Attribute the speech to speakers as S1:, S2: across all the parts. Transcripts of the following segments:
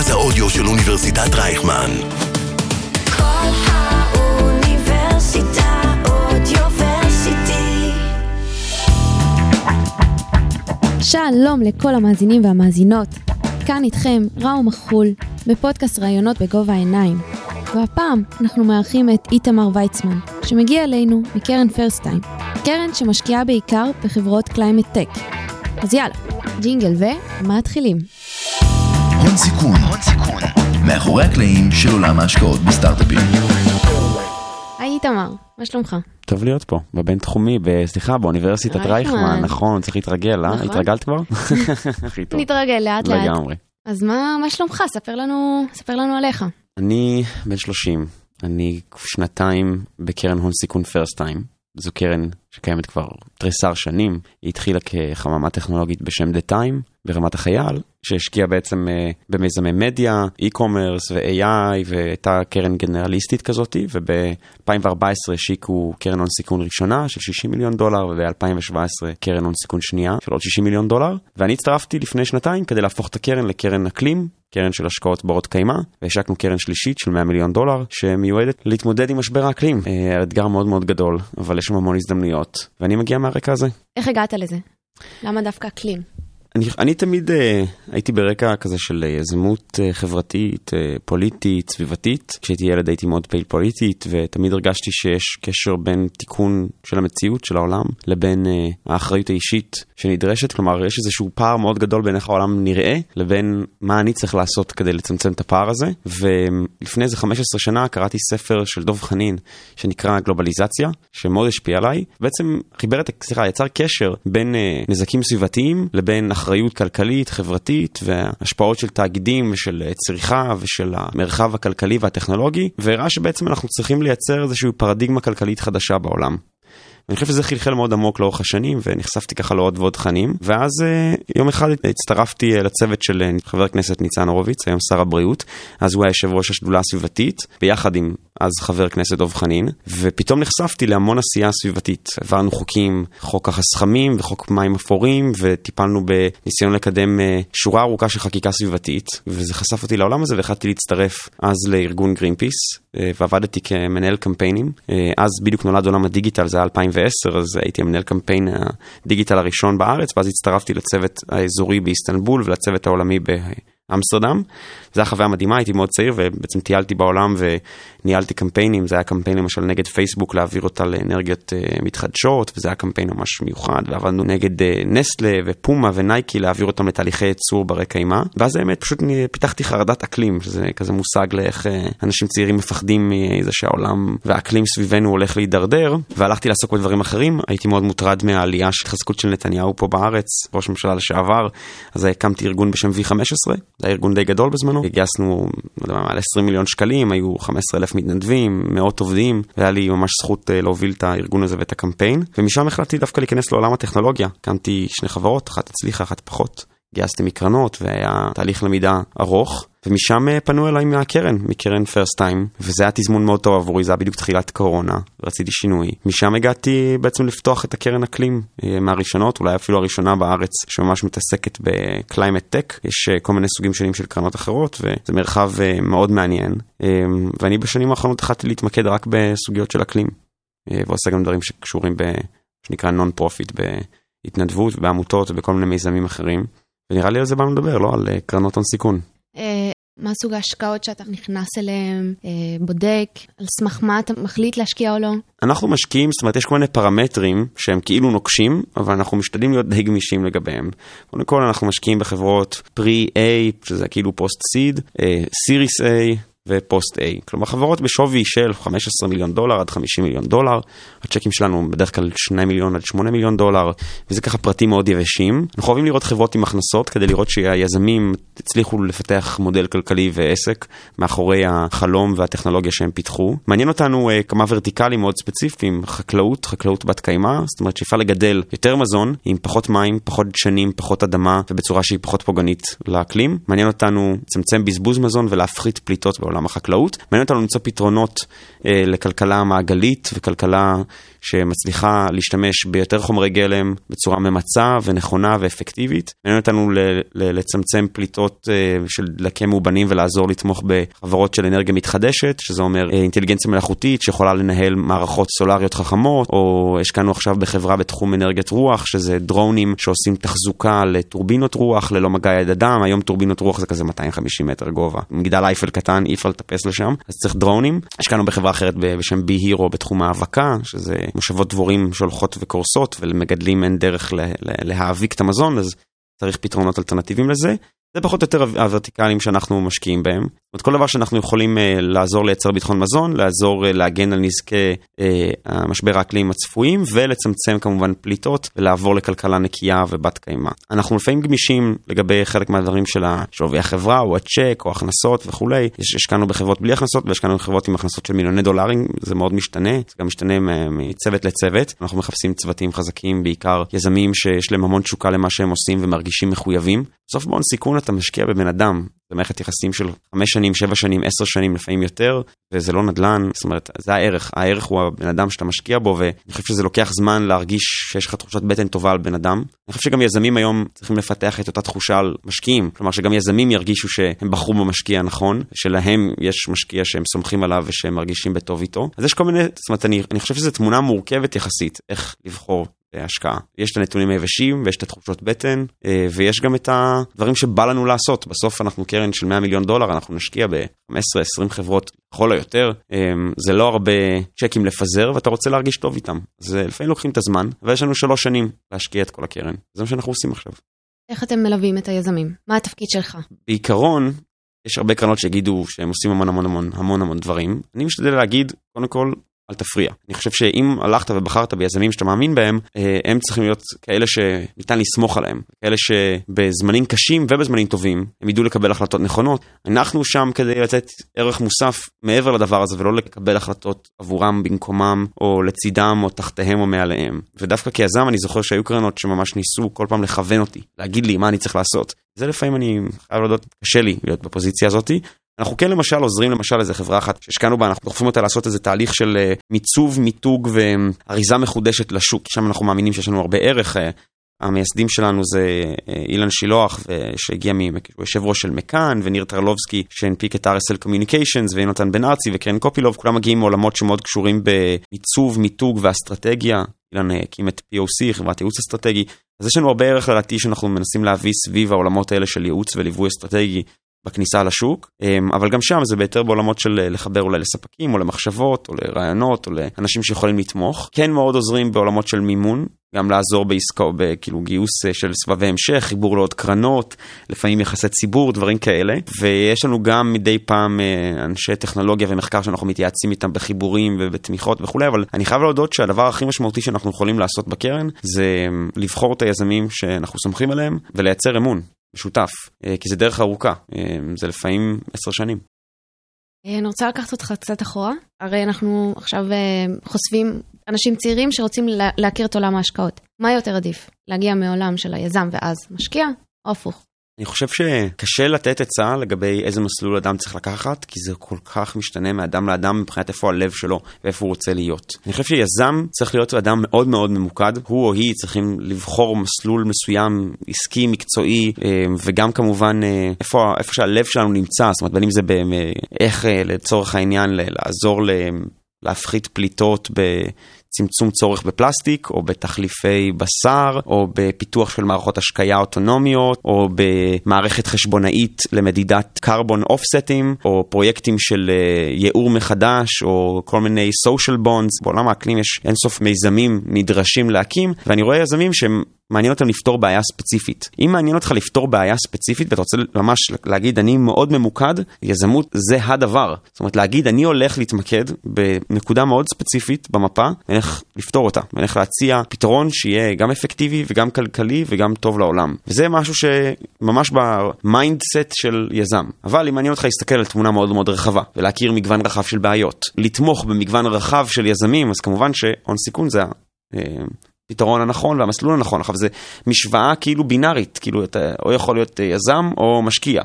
S1: מרכז האודיו של אוניברסיטת רייכמן.
S2: קול האוניברסיטה Audioversity.
S3: שלום לכל המאזינים והמאזינות. כאן איתכם ראו מחול, בפודקאסט ראיונות בגובה העיניים. והפעם אנחנו מארחים את איתמר ויצמן, שמגיע אלינו מקרן Firstime, קרן שמשקיעה בעיקר בחברות climate tech. אז יאללה, ג'ינגל ומתחילים.
S4: הון סיכון, הון סיכון, מאחורי הקלעים של עולם ההשקעות בסטארט-אפים.
S3: היי איתמר, מה שלומך?
S5: טוב להיות פה, בבינתחומי, סליחה, באוניברסיטת
S3: רייכמן.
S5: נכון, צריך להתרגל, אה?
S3: נכון.
S5: התרגלת כבר? הכי טוב.
S3: נתרגל לאט לאט.
S5: לגמרי.
S3: אז מה, מה שלומך? ספר לנו, ספר לנו עליך.
S5: אני בן 30, אני שנתיים בקרן הון סיכון פרסט טיים. זו קרן שקיימת כבר תריסר שנים, היא התחילה כחממה טכנולוגית בשם The Time ברמת החייל, שהשקיעה בעצם אה, במיזמי מדיה, e-commerce ו-AI והייתה קרן גנרליסטית כזאתי, וב-2014 השיקו קרן הון סיכון ראשונה של 60 מיליון דולר, וב-2017 קרן הון סיכון שנייה של עוד 60 מיליון דולר, ואני הצטרפתי לפני שנתיים כדי להפוך את הקרן לקרן אקלים, קרן של השקעות ברות קיימא, והשקנו קרן שלישית של 100 מיליון דולר, שמיועדת להתמודד עם משבר האקלים. אה, אתגר מאוד מאוד גדול, אבל יש שם המון הזדמנויות, ואני מגיע מהרקע הזה.
S3: איך הגעת לזה? למה דווקא אקלים?
S5: אני, אני תמיד אה, הייתי ברקע כזה של אה, יזמות אה, חברתית, אה, פוליטית, סביבתית. כשהייתי ילד הייתי מאוד פעיל פוליטית, ותמיד הרגשתי שיש קשר בין תיקון של המציאות של העולם לבין אה, האחריות האישית שנדרשת. כלומר, יש איזשהו פער מאוד גדול בין איך העולם נראה, לבין מה אני צריך לעשות כדי לצמצם את הפער הזה. ולפני איזה 15 שנה קראתי ספר של דב חנין, שנקרא גלובליזציה, שמאוד השפיע עליי. בעצם חיבר את, סליחה, יצר קשר בין אה, נזקים סביבתיים לבין אחריות כלכלית, חברתית, והשפעות של תאגידים ושל אה, צריכה ושל המרחב הכלכלי והטכנולוגי, והראה שבעצם אנחנו צריכים לייצר איזושהי פרדיגמה כלכלית חדשה בעולם. ואני חושב שזה חלחל מאוד עמוק לאורך השנים, ונחשפתי ככה לעוד ועוד תכנים. ואז אה, יום אחד הצטרפתי אה, לצוות של חבר הכנסת ניצן הורוביץ, היום שר הבריאות, אז הוא היה יושב ראש השדולה הסביבתית, ביחד עם אז חבר הכנסת דב חנין, ופתאום נחשפתי להמון עשייה סביבתית. העברנו חוקים, חוק החסכמים וחוק מים אפורים, וטיפלנו בניסיון לקדם אה, שורה ארוכה של חקיקה סביבתית, וזה חשף אותי לעולם הזה, והחלטתי להצטרף אז לארגון גרין פיס, אה, ועבדתי כמנהל קמפיינים. אה, אז בדיוק נולד עולם הדיגיטל, זה היה 2010, אז הייתי המנהל קמפיין הדיגיטל הראשון בארץ, ואז הצטרפתי לצוות האזורי באיסטנבול ולצוות העולמי באמסטרדם. זו הייתה חוויה מדהימה, הייתי מאוד צעיר ובעצם טיילתי בעולם וניהלתי קמפיינים, זה היה קמפיין למשל נגד פייסבוק להעביר אותה לאנרגיות אה, מתחדשות, וזה היה קמפיין ממש מיוחד, ועבדנו נגד אה, נסטלה ופומה ונייקי להעביר אותם לתהליכי ייצור ברי קיימא, ואז האמת פשוט פיתחתי חרדת אקלים, שזה כזה מושג לאיך אה, אנשים צעירים מפחדים מזה שהעולם והאקלים סביבנו הולך להידרדר, והלכתי לעסוק בדברים אחרים, הייתי מאוד מוטרד מהעלייה של התחזקות של נתניהו פה בארץ, ראש ממשלה לשעבר, אז הקמתי ארגון בשם V15, זה היה ארגון די גדול בזמנו, גייסנו, לא יודע מה, מעל 20 מיליון שקלים, היו 15 אלף מתנדבים, מאות עובדים, והיה לי ממש זכות אה, להוביל את הארגון הזה ואת הקמפיין, ומשם החלטתי דווקא להיכנס לעולם הטכנולוגיה, הקמתי שני חברות, אחת הצליחה, אחת פחות. גייסתי מקרנות והיה תהליך למידה ארוך ומשם אה, פנו אליי מהקרן, מקרן First Time וזה היה תזמון מאוד טוב עבורי, זה היה בדיוק תחילת קורונה, רציתי שינוי. משם הגעתי בעצם לפתוח את הקרן אקלים אה, מהראשונות, אולי אפילו הראשונה בארץ שממש מתעסקת ב climate tech, יש אה, כל מיני סוגים שונים של קרנות אחרות וזה מרחב מאוד מעניין אה, ואני בשנים האחרונות החלטתי להתמקד רק בסוגיות של אקלים ועושה גם דברים שקשורים ב... שנקרא non profit בהתנדבות ובעמותות ובכל מיני מיזמים אחרים. ונראה לי על זה באנו לדבר, לא על אה, קרנות הון סיכון.
S3: אה, מה סוג ההשקעות שאתה נכנס אליהן, אה, בודק, על סמך מה אתה מחליט להשקיע או לא?
S5: אנחנו משקיעים, זאת אומרת, יש כל מיני פרמטרים שהם כאילו נוקשים, אבל אנחנו משתדלים להיות די גמישים לגביהם. קודם כל, אנחנו משקיעים בחברות pre-A, שזה כאילו post-seed, Series A, ו post A. כלומר חברות בשווי של 15 מיליון דולר עד 50 מיליון דולר, הצ'קים שלנו בדרך כלל 2 מיליון עד 8 מיליון דולר, וזה ככה פרטים מאוד יבשים. אנחנו אוהבים לראות חברות עם הכנסות כדי לראות שהיזמים הצליחו לפתח מודל כלכלי ועסק מאחורי החלום והטכנולוגיה שהם פיתחו. מעניין אותנו אה, כמה ורטיקלים מאוד ספציפיים, חקלאות, חקלאות בת קיימא, זאת אומרת שאפשר לגדל יותר מזון עם פחות מים, פחות דשנים, פחות אדמה ובצורה שהיא פחות פוגענית לאקלים. מעניין אותנו לצמצם בזבוז מזון ולהפחית פליטות בעולם החקלאות. מעניין אותנו למצוא פתרונות אה, לכלכלה מעגלית וכלכלה שמצליחה להשתמש ביותר חומרי גלם בצורה ממצה ונכונה ואפקטיבית. מעניין אותנו ל- ל- לצמצם פליטות אה, של דלקי מאובנים ולעזור לתמוך בחברות של אנרגיה מתחדשת, שזה אומר אה, אינטליגנציה מלאכותית שיכולה לנהל מערכות סולריות חכמות, או השקענו עכשיו בחברה בתחום אנרגיית רוח, שזה דרונים שעושים תחזוקה לטורבינות רוח ללא מגע יד אדם, היום טורבינות רוח זה כזה 250 מטר גובה. מגדל אייפל קטן, אי אפשר לטפס לשם, אז צריך דרונים. השקענו בחברה אחרת בשם בי הירו בתחום האבקה, שזה מושבות דבורים שהולכות וקורסות ולמגדלים אין דרך להאביק את המזון, אז צריך פתרונות אלטרנטיביים לזה. זה פחות או יותר הוורטיקלים שאנחנו משקיעים בהם. זאת אומרת, כל דבר שאנחנו יכולים uh, לעזור לייצר ביטחון מזון, לעזור uh, להגן על נזקי uh, המשבר האקלים הצפויים, ולצמצם כמובן פליטות, ולעבור לכלכלה נקייה ובת קיימא. אנחנו לפעמים גמישים לגבי חלק מהדברים של שווי החברה, או הצ'ק, או הכנסות וכולי. יש- השקענו בחברות בלי הכנסות, והשקענו בחברות עם הכנסות של מיליוני דולרים, זה מאוד משתנה, זה גם משתנה מצוות לצוות. אנחנו מחפשים צוותים חזקים, בעיקר יזמים שיש להם המון תשוקה למה שהם עושים ומרגישים מחויבים. בסוף בהון סיכון אתה משקיע בבן אדם, זה מערכת יחסים של חמש שנים, שבע שנים, עשר שנים, לפעמים יותר, וזה לא נדל"ן, זאת אומרת, זה הערך, הערך הוא הבן אדם שאתה משקיע בו, ואני חושב שזה לוקח זמן להרגיש שיש לך תחושת בטן טובה על בן אדם. אני חושב שגם יזמים היום צריכים לפתח את אותה תחושה על משקיעים, כלומר שגם יזמים ירגישו שהם בחרו במשקיע הנכון, שלהם יש משקיע שהם סומכים עליו ושהם מרגישים בטוב איתו. אז יש כל מיני, זאת אומרת, אני, אני חושב שזו תמונה מורכבת יחסית, איך לבחור השקעה. יש את הנתונים היבשים ויש את התחושות בטן אה, ויש גם את הדברים שבא לנו לעשות. בסוף אנחנו קרן של 100 מיליון דולר, אנחנו נשקיע ב-15-20 חברות לכל היותר. אה, זה לא הרבה צ'קים לפזר ואתה רוצה להרגיש טוב איתם. אז אה, לפעמים לוקחים את הזמן ויש לנו שלוש שנים להשקיע את כל הקרן. זה מה שאנחנו עושים עכשיו.
S3: איך אתם מלווים את היזמים? מה התפקיד שלך?
S5: בעיקרון, יש הרבה קרנות שיגידו שהם עושים המון המון המון המון המון דברים. אני משתדל להגיד, קודם כל, אל תפריע. אני חושב שאם הלכת ובחרת ביזמים שאתה מאמין בהם, אה, הם צריכים להיות כאלה שניתן לסמוך עליהם. כאלה שבזמנים קשים ובזמנים טובים, הם ידעו לקבל החלטות נכונות. אנחנו שם כדי לתת ערך מוסף מעבר לדבר הזה, ולא לקבל החלטות עבורם, במקומם, או לצידם, או תחתיהם, או מעליהם. ודווקא כיזם אני זוכר שהיו קרנות שממש ניסו כל פעם לכוון אותי, להגיד לי מה אני צריך לעשות. זה לפעמים אני חייב להודות, קשה לי להיות בפוזיציה הזאתי. אנחנו כן למשל עוזרים למשל איזה חברה אחת שהשקענו בה, אנחנו דוחפים אותה לעשות איזה תהליך של אה, מיצוב, מיתוג ואריזה מחודשת לשוק. שם אנחנו מאמינים שיש לנו הרבה ערך. אה, המייסדים שלנו זה אה, אילן שילוח, שהגיע מ... הוא יושב ראש של מקאן, וניר טרלובסקי שהנפיק את RSL Communications, ויונתן בן ארצי וקרן קופילוב, כולם מגיעים מעולמות שמאוד קשורים במיצוב, מיתוג ואסטרטגיה. אילן הקים את POC, חברת ייעוץ אסטרטגי. אז יש לנו הרבה ערך לדעתי שאנחנו מנסים להביא סביב העולמות האלה של ייעוץ וליווי אסטרטגי בכניסה לשוק, אמ, אבל גם שם זה ביותר בעולמות של אה, לחבר אולי לספקים או למחשבות או לרעיונות או לאנשים שיכולים לתמוך. כן מאוד עוזרים בעולמות של מימון, גם לעזור בעסקו, בכאילו גיוס אה, של סבבי המשך, חיבור לעוד קרנות, לפעמים יחסי ציבור, דברים כאלה. ויש לנו גם מדי פעם אה, אנשי טכנולוגיה ומחקר שאנחנו מתייעצים איתם בחיבורים ובתמיכות וכולי, אבל אני חייב להודות שהדבר הכי משמעותי שאנחנו יכולים לעשות בקרן זה אמ, לבחור את היזמים שאנחנו סומכים עליהם ולייצר אמון. משותף, אה, כי זה דרך ארוכה, אה, זה לפעמים עשר שנים.
S3: אה, אני רוצה לקחת אותך קצת אחורה. הרי אנחנו עכשיו חושפים אנשים צעירים שרוצים לה- להכיר את עולם ההשקעות. מה יותר עדיף? להגיע מעולם של היזם ואז משקיע, או הפוך?
S5: אני חושב שקשה לתת עצה לגבי איזה מסלול אדם צריך לקחת, כי זה כל כך משתנה מאדם לאדם מבחינת איפה הלב שלו ואיפה הוא רוצה להיות. אני חושב שיזם צריך להיות אדם מאוד מאוד ממוקד, הוא או היא צריכים לבחור מסלול מסוים, עסקי, מקצועי, אה, וגם כמובן אה, איפה, איפה שהלב שלנו נמצא, זאת אומרת בין אם זה באיך לצורך העניין לעזור ל- להפחית פליטות ב... צמצום צורך בפלסטיק, או בתחליפי בשר, או בפיתוח של מערכות השקיה אוטונומיות, או במערכת חשבונאית למדידת קרבון אופסטים, או פרויקטים של אה, ייעור מחדש, או כל מיני social bonds. בעולם האקלים יש אינסוף מיזמים נדרשים להקים, ואני רואה יזמים שהם... מעניין אותם לפתור בעיה ספציפית. אם מעניין אותך לפתור בעיה ספציפית ואתה רוצה ממש להגיד אני מאוד ממוקד, יזמות זה הדבר. זאת אומרת להגיד אני הולך להתמקד בנקודה מאוד ספציפית במפה, ואני הולך לפתור אותה, ואני הולך להציע פתרון שיהיה גם אפקטיבי וגם כלכלי וגם טוב לעולם. וזה משהו שממש ב mindset של יזם. אבל אם מעניין אותך להסתכל על תמונה מאוד מאוד רחבה, ולהכיר מגוון רחב של בעיות, לתמוך במגוון רחב של יזמים, אז כמובן שהון סיכון זה. אה, הפתרון הנכון והמסלול הנכון. עכשיו זה משוואה כאילו בינארית, כאילו אתה או יכול להיות אה, יזם או משקיע.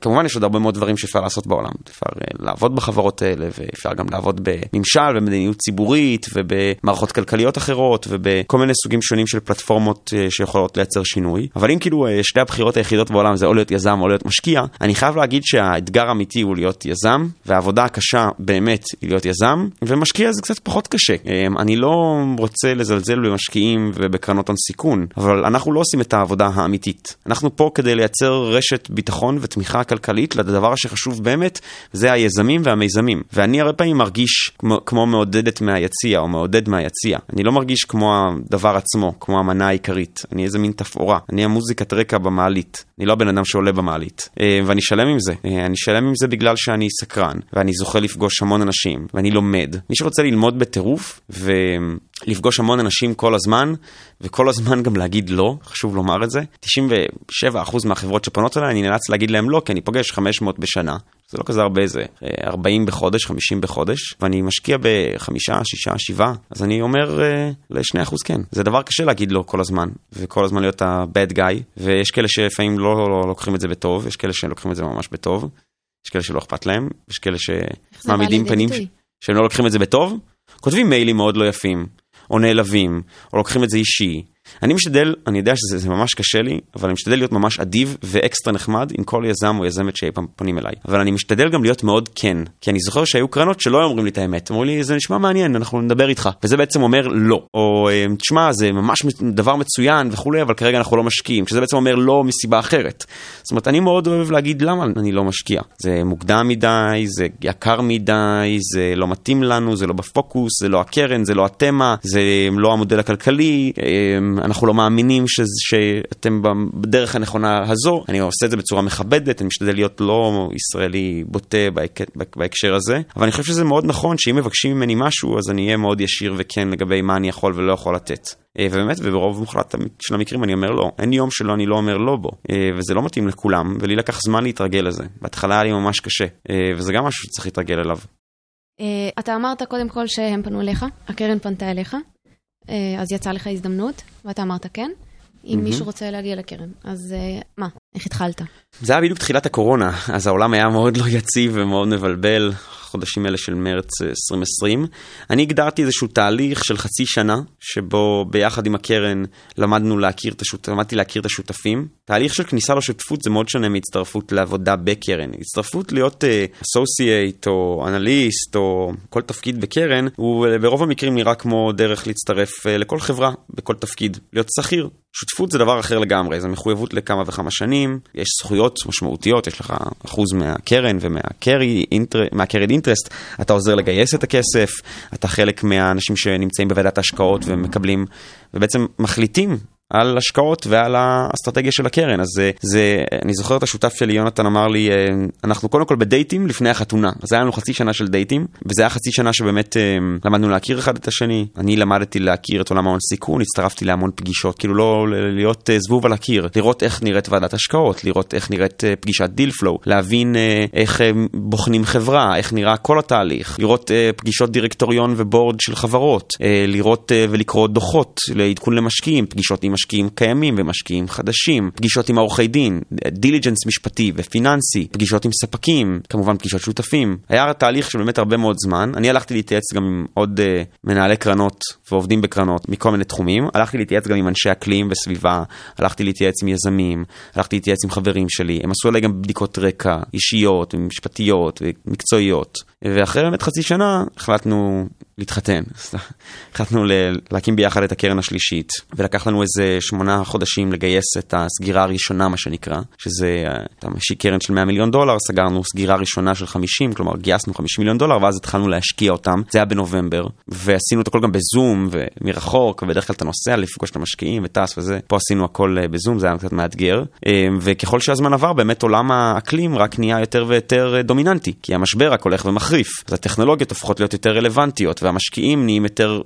S5: כמובן יש עוד הרבה מאוד דברים שאפשר לעשות בעולם. אפשר אה, לעבוד בחברות האלה, ואפשר גם לעבוד בממשל ומדיניות ציבורית, ובמערכות כלכליות אחרות, ובכל מיני סוגים שונים של פלטפורמות אה, שיכולות לייצר שינוי. אבל אם כאילו אה, שתי הבחירות היחידות בעולם זה או להיות יזם או להיות משקיע, אני חייב להגיד שהאתגר האמיתי הוא להיות יזם, והעבודה הקשה באמת היא להיות יזם, ומשקיע זה קצת פחות קשה. אני לא רוצה לזלזל במשקיעים ובקרנות הון סיכון, אבל אנחנו לא עושים את העבודה האמיתית. אנחנו פה כדי לייצר רשת ביטחון ותמיכה כלכלית לדבר שחשוב באמת, זה היזמים והמיזמים. ואני הרבה פעמים מרגיש כמו, כמו מעודדת מהיציע או מעודד מהיציע. אני לא מרגיש כמו הדבר עצמו, כמו המנה העיקרית. אני איזה מין תפאורה. אני המוזיקת רקע במעלית. אני לא הבן אדם שעולה במעלית. אה, ואני שלם עם זה. אה, אני שלם עם זה בגלל שאני סקרן, ואני זוכה לפגוש המון אנשים, ואני לומד. מי שרוצה ללמוד בטירוף, ו... לפגוש המון אנשים כל הזמן, וכל הזמן גם להגיד לא, חשוב לומר את זה. 97% מהחברות שפונות אליי, אני נאלץ להגיד להם לא, כי אני פוגש 500 בשנה. זה לא כזה הרבה, זה 40 בחודש, 50 בחודש, ואני משקיע בחמישה, שישה, שבעה, אז אני אומר uh, ל-2% כן. זה דבר קשה להגיד לא כל הזמן, וכל הזמן להיות ה-bad guy, ויש כאלה שלפעמים לא, לא, לא לוקחים את זה בטוב, יש כאלה שלוקחים את זה ממש בטוב, יש כאלה שלא אכפת להם, יש כאלה שמעמידים פנים ש... שהם לא לוקחים את זה בטוב, כותבים מיילים מאוד לא יפים, או נעלבים, או לוקחים את זה אישי, אני משתדל, אני יודע שזה ממש קשה לי, אבל אני משתדל להיות ממש אדיב ואקסטרה נחמד עם כל יזם או יזמת שאי פעם פונים אליי. אבל אני משתדל גם להיות מאוד כן, כי אני זוכר שהיו קרנות שלא אומרים לי את האמת, אמרו לי זה נשמע מעניין, אנחנו נדבר איתך, וזה בעצם אומר לא, או אה, תשמע זה ממש דבר מצוין וכולי, אבל כרגע אנחנו לא משקיעים, שזה בעצם אומר לא מסיבה אחרת. זאת אומרת, אני מאוד אוהב להגיד למה אני לא משקיע. זה מוקדם מדי, זה יקר מדי, זה לא מתאים לנו, זה לא בפוקוס, זה לא הקרן, זה לא התמה, זה לא המודל הכלכלי. אנחנו לא מאמינים ש, שאתם בדרך הנכונה הזו. אני עושה את זה בצורה מכבדת, אני משתדל להיות לא ישראלי בוטה בהק... בהקשר הזה, אבל אני חושב שזה מאוד נכון שאם מבקשים ממני משהו, אז אני אהיה מאוד ישיר וכן לגבי מה אני יכול ולא יכול לתת. אה, ובאמת, וברוב מוחלט של המקרים אני אומר לא. אין יום שלא אני לא אומר לא בו. אה, וזה לא מתאים לכולם, ולי לקח זמן להתרגל לזה. בהתחלה היה לי ממש קשה, אה, וזה גם משהו שצריך להתרגל אליו.
S3: אתה אמרת קודם כל שהם פנו אליך, הקרן פנתה אליך. אה, אז יצאה לך הזדמנות, ואתה אמרת כן. אם mm-hmm. מישהו רוצה להגיע לקרן, אז uh, מה, איך התחלת?
S5: זה היה בדיוק תחילת הקורונה, אז העולם היה מאוד לא יציב ומאוד מבלבל, החודשים האלה של מרץ 2020. אה, אני הגדרתי איזשהו תהליך של חצי שנה, שבו ביחד עם הקרן למדנו להכיר את השותפים, למדתי להכיר את השותפים. תהליך של כניסה לשותפות זה מאוד שונה מהצטרפות לעבודה בקרן. הצטרפות להיות אסוסייט uh, או אנליסט או כל תפקיד בקרן, הוא ברוב המקרים נראה כמו דרך להצטרף uh, לכל חברה, בכל תפקיד, להיות שכיר. שותפות זה דבר אחר לגמרי, זה מחויבות לכמה וכמה שנים, יש זכויות משמעותיות, יש לך אחוז מהקרן ומהקרי אינטרסט, אתה עוזר לגייס את הכסף, אתה חלק מהאנשים שנמצאים בוועדת ההשקעות ומקבלים, ובעצם מחליטים על השקעות ועל האסטרטגיה של הקרן. אז זה, זה, אני זוכר את השותף שלי, יונתן אמר לי, אה, אנחנו קודם כל בדייטים לפני החתונה. אז היה לנו חצי שנה של דייטים, וזה היה חצי שנה שבאמת אה, למדנו להכיר אחד את השני. אני למדתי להכיר את עולם ההון סיכון, הצטרפתי להמון פגישות, כאילו לא להיות אה, זבוב על הקיר, לראות איך נראית ועדת השקעות, לראות איך נראית פגישת deal flow, להבין איך בוחנים חברה, איך נראה כל התהליך, לראות פגישות דירקטוריון ו board של חברות, לראות ולקרוא דוחות לעדכון למשקיעים, פגישות עם משקיעים קיימים ומשקיעים חדשים, פגישות עם עורכי דין, diligence משפטי ופיננסי, פגישות עם ספקים, כמובן פגישות שותפים. היה תהליך של באמת הרבה מאוד זמן. אני הלכתי להתייעץ גם עם עוד אה, מנהלי קרנות ועובדים בקרנות מכל מיני תחומים. הלכתי להתייעץ גם עם אנשי אקלים וסביבה, הלכתי להתייעץ עם יזמים, הלכתי להתייעץ עם חברים שלי. הם עשו עליי גם בדיקות רקע אישיות, משפטיות ומקצועיות. ואחרי באמת חצי שנה החלטנו להתחתן. החלטנו להקים ביחד את הקרן השלישית, ולקח לנו איזה שמונה חודשים לגייס את הסגירה הראשונה, מה שנקרא, שזה, אתה משיק קרן של 100 מיליון דולר, סגרנו סגירה ראשונה של 50, כלומר גייסנו 50 מיליון דולר, ואז התחלנו להשקיע אותם, זה היה בנובמבר, ועשינו את הכל גם בזום ומרחוק, ובדרך כלל אתה נוסע לפגוש את המשקיעים וטס וזה, פה עשינו הכל אה, בזום, זה היה קצת מאתגר, אה, וככל שהזמן עבר, באמת עולם האקלים רק נהיה יותר ויותר אה, דומיננטי, כי המשבר רק הולך ומחריף, אז הטכנולוגיות הופכות להיות יותר רלוונטיות, והמשקיעים נהיים יותר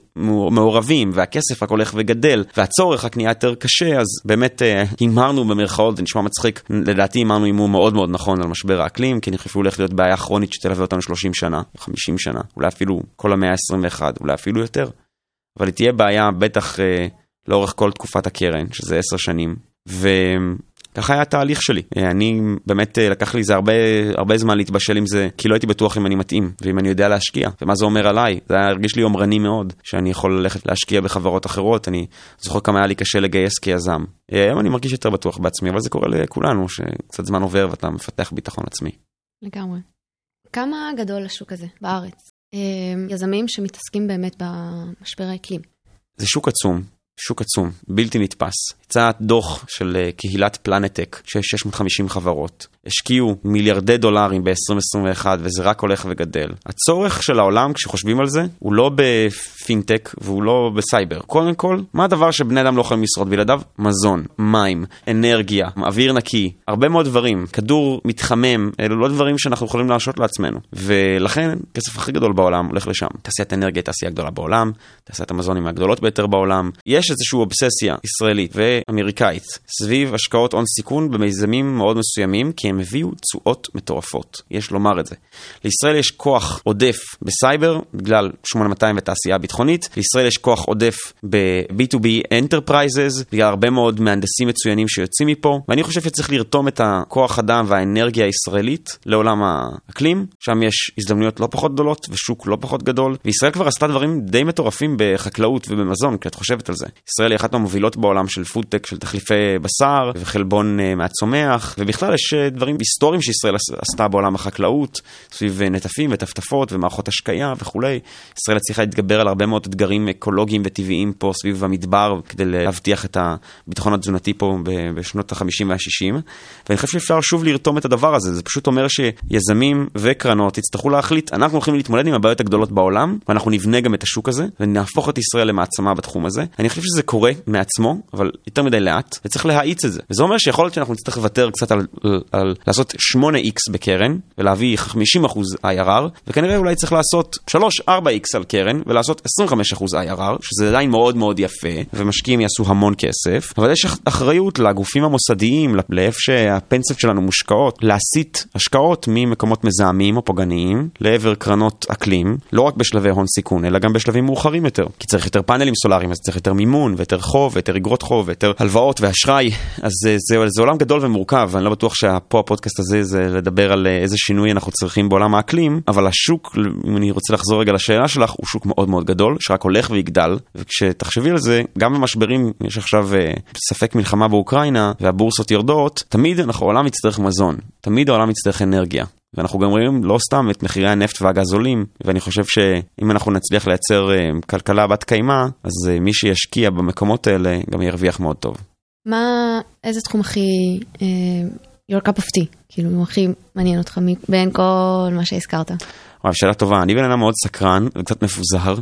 S5: מעורבים, והכסף רק הולך וגדל, והצורך רק נהיה יותר קשה, אז באמת אה, הימרנו במרכאות, זה נשמע מצחיק, לדעתי הימרנו הימור מאוד מאוד נכון על משבר האקלים, כי אני חושב שהוא הולך להיות בעיה כרונית שתלווה אותנו 30 שנה, 50 שנה, אולי אפילו כל המאה ה-21, אולי אפילו יותר. אבל היא תהיה בעיה בטח אה, לאורך כל תקופת הקרן, שזה 10 שנים. ו... ככה היה התהליך שלי. אה, אני באמת, אה, לקח לי זה הרבה, הרבה זמן להתבשל עם זה, כי לא הייתי בטוח אם אני מתאים, ואם אני יודע להשקיע, ומה זה אומר עליי. זה היה הרגיש לי יומרני מאוד, שאני יכול ללכת להשקיע בחברות אחרות, אני זוכר כמה היה לי קשה לגייס כיזם. אה, היום אני מרגיש יותר בטוח בעצמי, אבל זה קורה לכולנו, שקצת זמן עובר ואתה מפתח ביטחון עצמי.
S3: לגמרי. כמה גדול השוק הזה בארץ? יזמים שמתעסקים באמת במשבר האקלים.
S5: זה שוק עצום, שוק עצום, בלתי נתפס. יצא דוח של אה, קהילת פלנטק, שיש 650 חברות. השקיעו מיליארדי דולרים ב-2021 וזה רק הולך וגדל. הצורך של העולם, כשחושבים על זה, הוא לא בפינטק והוא לא בסייבר. קודם כל, מה הדבר שבני אדם לא יכולים לשרוד בלעדיו? מזון, מים, אנרגיה, אוויר נקי, הרבה מאוד דברים. כדור מתחמם, אלו לא דברים שאנחנו יכולים להרשות לעצמנו. ולכן, הכסף הכי גדול בעולם הולך לשם. תעשיית אנרגיה היא תעשייה גדולה בעולם, תעשיית המזון היא מהגדולות ביותר בעולם. יש איזושהי אובססיה ישראלית ואמריקאית סביב השקעות הון סיכון במיזמים מאוד מסוימים, כי הם הביאו תשואות מטורפות, יש לומר את זה. לישראל יש כוח עודף בסייבר, בגלל 8200 ותעשייה ביטחונית, לישראל יש כוח עודף ב-B2B Enterprises, בגלל הרבה מאוד מהנדסים מצוינים שיוצאים מפה, ואני חושב שצריך לרתום את הכוח אדם והאנרגיה הישראלית לעולם האקלים, שם יש הזדמנויות לא פחות גדולות ושוק לא פחות גדול, וישראל כבר עשתה דברים די מטורפים בחקלאות ובמזון, כי את חושבת על זה. ישראל היא אחת מהמובילות בעולם של פודטק, של תחליפי בשר וחלבון אה, מהצומח, ובכלל יש אה, דברים היסטוריים שישראל עשתה בעולם החקלאות, סביב uh, נטפים וטפטפות ומערכות השקיה וכולי. ישראל הצליחה להתגבר על הרבה מאוד אתגרים אקולוגיים וטבעיים פה סביב המדבר, כדי להבטיח את הביטחון התזונתי פה בשנות ה-50 וה-60, ואני חושב שאפשר שוב לרתום את הדבר הזה, זה פשוט אומר שיזמים וקרנות יצטרכו להחליט, אנחנו הולכים להתמודד עם הבעיות הגדולות בעולם, ואנחנו נבנה גם את השוק הזה, ונהפוך את ישראל למעצמה בתחום הזה. אני חושב שזה קורה מעצמו, אבל יותר מדי לאט, וצריך להאיץ את זה. וזה אומר שיכול להיות שאנחנו נצטרך לוותר קצת על, על, על לעשות 8x בקרן, ולהביא 50% IRR, וכנראה אולי צריך לעשות 3-4x על קרן, ולעשות 25% IRR, שזה עדיין מאוד מאוד יפה, ומשקיעים יעשו המון כסף, אבל יש אחריות לגופים המוסדיים, לאיפה שהפנסיות שלנו מושקעות, להסיט השקעות ממקומות מזהמים או פוגעניים לעבר קרנות אקלים, לא רק בשלבי הון סיכון, אלא גם בשלבים מאוחרים יותר. כי צריך יותר פאנלים סולאריים, אז צריך יותר מימון, ויותר חוב, ויותר אגרות חוב, ויותר הלוואות ואשראי. אז זה, זה, זה עולם גדול ומורכב, ואני לא בטוח שפה הפודקאסט הזה זה לדבר על אה, איזה שינוי אנחנו צריכים בעולם האקלים, אבל השוק, אם אני רוצה לחזור רגע לשאלה שלך, הוא שוק מאוד מאוד גדול, שרק הולך ויגדל, וכשתחשבי על זה, גם במשברים, יש עכשיו אה, ספק מלחמה באוקראינה, והבורסות יורדות, תמיד אנחנו, העולם יצטרך מזון, תמיד העולם יצטרך אנרגיה. ואנחנו גם רואים לא סתם את מחירי הנפט והגז עולים, ואני חושב שאם אנחנו נצליח לייצר uh, כלכלה בת קיימא, אז uh, מי שישקיע במקומות האלה גם ירוויח מאוד טוב.
S3: מה, איזה תחום הכי, uh, your cup of tea, כאילו, הכי מעניין אותך בין כל מה שהזכרת?
S5: וואו, שאלה טובה. אני בן אדם מאוד סקרן וקצת מפוזר,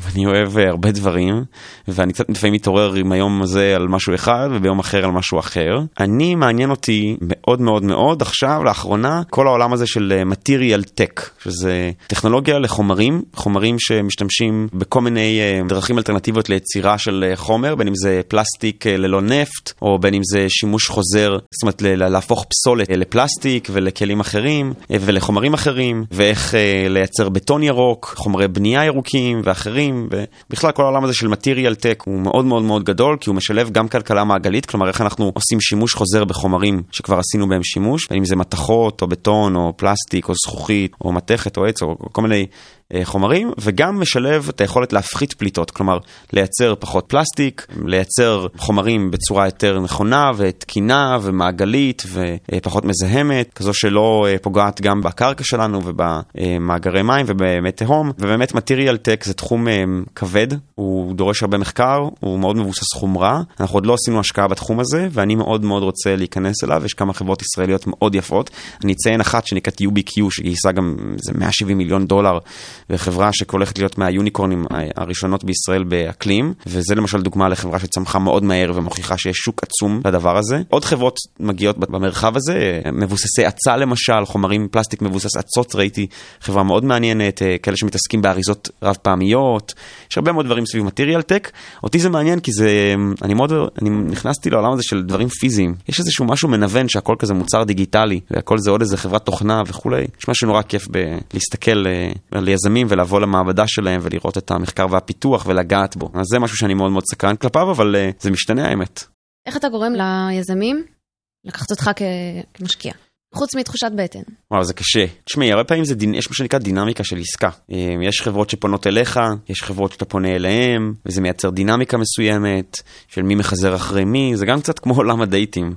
S5: ואני אוהב uh, הרבה דברים, ואני קצת לפעמים מתעורר עם היום הזה על משהו אחד, וביום אחר על משהו אחר. אני, מעניין אותי מאוד מאוד מאוד עכשיו, לאחרונה, כל העולם הזה של uh, material tech, שזה טכנולוגיה לחומרים, חומרים שמשתמשים בכל מיני uh, דרכים אלטרנטיביות ליצירה של חומר, בין אם זה פלסטיק ללא נפט, או בין אם זה שימוש חוזר, זאת אומרת להפוך פסולת לפלסטיק ולכלים אחרים, ולחומרים אחרים, ואיך... לייצר בטון ירוק, חומרי בנייה ירוקים ואחרים, ובכלל כל העולם הזה של מטריאל טק הוא מאוד מאוד מאוד גדול, כי הוא משלב גם כלכלה מעגלית, כלומר איך אנחנו עושים שימוש חוזר בחומרים שכבר עשינו בהם שימוש, אם זה מתכות או בטון או פלסטיק או זכוכית או מתכת או עץ או כל מיני חומרים, וגם משלב את היכולת להפחית פליטות, כלומר לייצר פחות פלסטיק, לייצר חומרים בצורה יותר נכונה ותקינה ומעגלית ופחות מזהמת, כזו שלא אה, פוגעת גם בקרקע שלנו ובמאגרי מים ובמי תהום, ובאמת מטריאל טק זה תחום אה, כבד, הוא דורש הרבה מחקר, הוא מאוד מבוסס חומרה, אנחנו עוד לא עשינו השקעה בתחום הזה, ואני מאוד מאוד רוצה להיכנס אליו, יש כמה חברות ישראליות מאוד יפות, אני אציין אחת שנקראת UBQ שגייסה גם איזה 170 מיליון דולר וחברה שהולכת להיות מהיוניקורנים הראשונות בישראל באקלים, וזה למשל דוגמה לחברה שצמחה מאוד מהר ומוכיחה שיש שוק עצום לדבר הזה. עוד חברות מגיעות במרחב הזה, מבוססי עצה למשל, חומרים פלסטיק מבוסס עצות, ראיתי חברה מאוד מעניינת, אה, כאלה שמתעסקים באריזות רב פעמיות, יש הרבה מאוד דברים סביב מטריאל טק. אותי זה מעניין כי זה, אני מאוד, אני נכנסתי לעולם הזה של דברים פיזיים. יש איזשהו משהו מנוון שהכל כזה מוצר דיגיטלי, והכל זה עוד איזה חברת תוכנה וכולי. יש משהו נורא כיף בלהסתכל אה, על יזמים ולבוא למעבדה שלהם ולראות את המחקר והפיתוח ולגעת בו. אז זה משהו שאני מאוד מאוד סקרן כלפיו, אבל uh, זה משתנה האמת.
S3: איך אתה גורם ליזמים לקחת אותך כ- כמשקיע. חוץ מתחושת בטן.
S5: וואו, זה קשה. תשמעי, הרבה פעמים זה דין, יש מה שנקרא דינמיקה של עסקה. אה, יש חברות שפונות אליך, יש חברות שאתה פונה אליהן, וזה מייצר דינמיקה מסוימת, של מי מחזר אחרי מי, זה גם קצת כמו עולם הדייטים.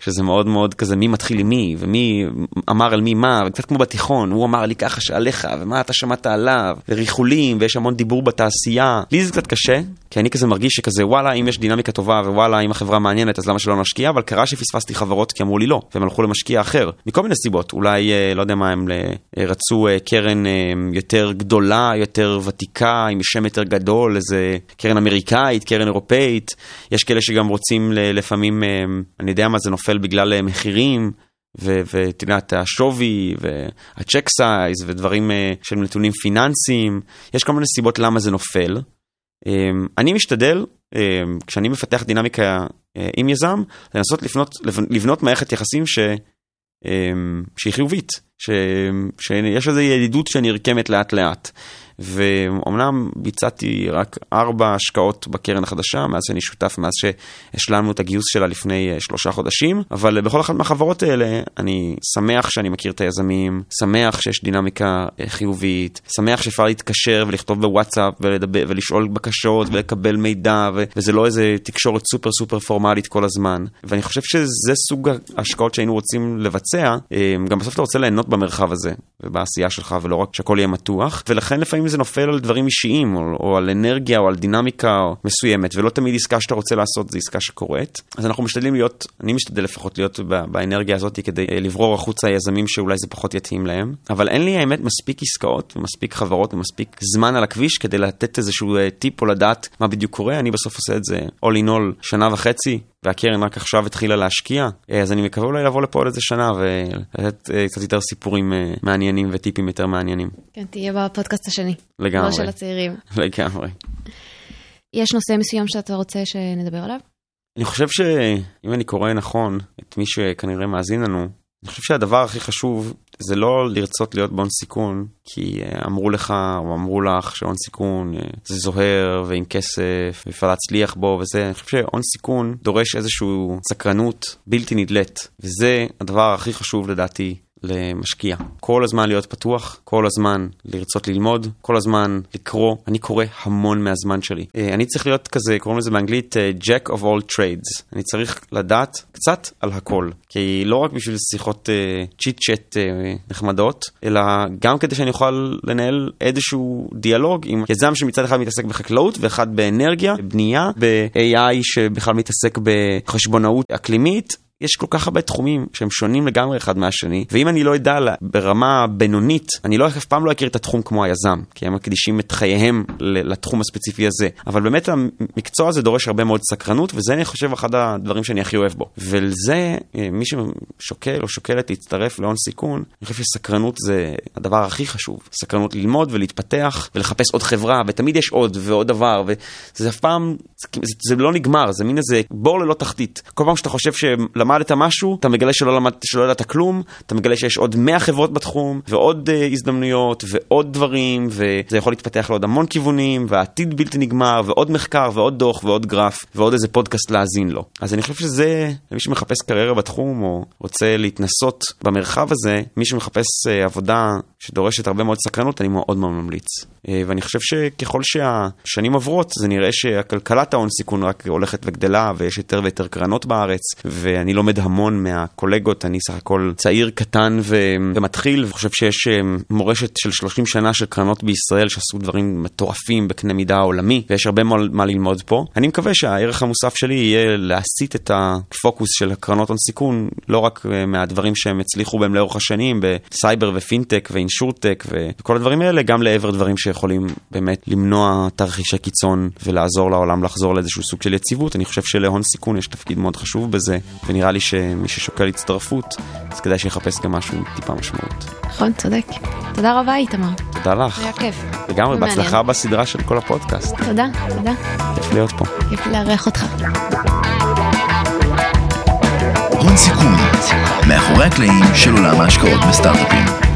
S5: שזה מאוד מאוד כזה מי מתחיל עם מי, ומי אמר על מי מה, וקצת כמו בתיכון, הוא אמר לי ככה שעליך, ומה אתה שמעת עליו, וריחולים, ויש המון דיבור בתעשייה. לי זה קצת קשה, כי אני כזה מרגיש שכזה וואלה, אם יש דינמיקה טובה, ווואלה, אם החברה מעניינת, אז למה שלא נשקיע? אבל קרה שפספסתי חברות כי אמרו לי לא, והם הלכו למשקיע אחר. מכל מיני סיבות, אולי, אה, לא יודע מה, הם אה, רצו אה, קרן יותר גדולה, יותר ותיקה, עם שם יותר גדול, איזה קרן אמריקאית, קרן אירופאית. יש כאלה שגם רוצים ל- לפעמים, אני יודע מה זה נופל בגלל אה, מחירים. ואת יודעת, השווי והצ'ק סייז ודברים אה, של נתונים פיננסיים, יש כל מיני סיבות למה זה נופל. אמ, אני משתדל, אמ, כשאני מפתח דינמיקה אה, עם יזם, לנסות לבנות, לבנות מערכת יחסים ש, אמ, שהיא חיובית, ש, שיש איזו ידידות שנרקמת לאט לאט. ואומנם ביצעתי רק ארבע השקעות בקרן החדשה, מאז שאני שותף, מאז שהשלמנו את הגיוס שלה לפני אה, שלושה חודשים, אבל בכל אחת מהחברות האלה אני שמח שאני מכיר את היזמים, שמח שיש דינמיקה אה, חיובית, שמח שאפשר להתקשר ולכתוב בוואטסאפ ולדבר, ולשאול בקשות ולקבל מידע, ו- וזה לא איזה תקשורת סופר סופר פורמלית כל הזמן. ואני חושב שזה סוג ההשקעות שהיינו רוצים לבצע, אה, גם בסוף אתה רוצה ליהנות במרחב הזה ובעשייה שלך, ולא רק שהכל יהיה מתוח, ולכן לפעמים זה נופל על דברים אישיים, או, או על אנרגיה, או על דינמיקה מסוימת, ולא תמיד עסקה שאתה רוצה לעשות זה עסקה שקורית. אז אנחנו משתדלים להיות, אני משתדל לפחות להיות באנרגיה הזאת כדי אה, לברור החוצה יזמים שאולי זה פחות יתאים להם. אבל אין לי האמת מספיק עסקאות, ומספיק חברות, ומספיק זמן על הכביש כדי לתת איזשהו אה, טיפ או לדעת מה בדיוק קורה. אני בסוף עושה את זה all in all שנה וחצי, והקרן רק עכשיו התחילה להשקיע, אה, אז אני מקווה אולי לבוא לפה עוד איזה שנה ולתת אה, קצת יותר סיפורים אה, מעניינים וטיפים יותר מעניינים.
S3: כן, תהיה בפודקאסט השני.
S5: לגמרי.
S3: לא של הצעירים.
S5: לגמרי.
S3: יש נושא מסוים שאתה רוצה שנדבר עליו?
S5: אני חושב שאם אני קורא נכון את מי שכנראה מאזין לנו, אני חושב שהדבר הכי חשוב זה לא לרצות להיות בהון סיכון, כי אה, אמרו לך או אמרו לך שהון סיכון אה, זה זוהר ועם כסף ואפשר להצליח בו וזה, אני חושב שהון סיכון דורש איזושהי סקרנות בלתי נדלית, וזה הדבר הכי חשוב לדעתי למשקיע. כל הזמן להיות פתוח, כל הזמן לרצות ללמוד, כל הזמן לקרוא. אני קורא המון מהזמן שלי. אה, אני צריך להיות כזה, קוראים לזה באנגלית אה, Jack of all trades. אני צריך לדעת קצת על הכל. כי לא רק בשביל שיחות צ'יט uh, צ'אט uh, נחמדות, אלא גם כדי שאני אוכל לנהל איזשהו דיאלוג עם יזם שמצד אחד מתעסק בחקלאות ואחד באנרגיה, בבנייה, ב-AI שבכלל מתעסק בחשבונאות אקלימית. יש כל כך הרבה תחומים שהם שונים לגמרי אחד מהשני, ואם אני לא אדע ברמה בינונית, אני לא אף פעם לא אכיר את התחום כמו היזם, כי הם מקדישים את חייהם לתחום הספציפי הזה. אבל באמת המקצוע הזה דורש הרבה מאוד סקרנות, וזה אני חושב אחד הדברים שאני הכי אוהב בו. ולזה, אה, מי ששוקל או שוקלת להצטרף להון סיכון, אני חושב שסקרנות זה הדבר הכי חשוב. סקרנות ללמוד ולהתפתח ולחפש עוד חברה, ותמיד יש עוד ועוד דבר, וזה אף פעם, זה, זה לא נגמר, זה מין איזה בור ללא תחתית. כל פעם שאתה חושב שלמדת משהו, אתה מגלה שלא למדת, שלא ידעת כלום, אתה מגלה שיש עוד 100 חברות בתחום, ועוד uh, הזדמנויות, ועוד דברים, וזה יכול להתפתח לעוד המון כיוונים, והעתיד בלתי נגמר, ועוד מחקר, ועוד דוח, ועוד גרף, ועוד איזה פודקאסט להאזין לו. אז אני חושב שזה, למי שמחפש קריירה בתחום, או רוצה להתנסות במרחב הזה, מי שמחפש uh, עבודה שדורשת הרבה מאוד סקרנות, אני מאוד מאוד ממליץ. אה, ואני חושב שככל שהשנים עוברות, זה נראה שהכלכלת ההון סיכון רק הולכת וגדלה, ויש יותר ויותר קרנות בארץ, ואני לומד המון מהקולגות, אני סך הכל צעיר, קטן ו- ומתחיל, וחושב שיש אה, מורשת של 30 שנה של קרנות בישראל שעשו דברים מטורפים בקנה מידה עולמי, ויש הרבה מה, מה ללמוד פה. אני מקווה שהערך המוסף שלי יהיה להסיט את הפוקוס של הקרנות הון סיכון, לא רק אה, מהדברים שהם הצליחו בהם לאורך השנים, בסייבר ופינטק ו insurtech וכל הדברים האלה, גם לעבר דברים שיכולים באמת למנוע תרחישי קיצון ולעזור לעולם לחזור לאיזשהו סוג של יציבות. אני חושב שלהון סיכון יש תפקיד מאוד חשוב בזה, ונראה לי שמי ששוקל הצטרפות, אז כדאי שיחפש גם משהו עם טיפה משמעות.
S3: נכון, צודק. תודה רבה, איתמר.
S5: תודה לך.
S3: היה כיף.
S5: לגמרי. בהצלחה בסדרה של כל הפודקאסט.
S3: תודה, תודה.
S5: כיף להיות פה.
S3: כיף לארח אותך.
S4: הון סיכון, מאחורי הקלעים של עולם ההשקעות בסטארט-אפים.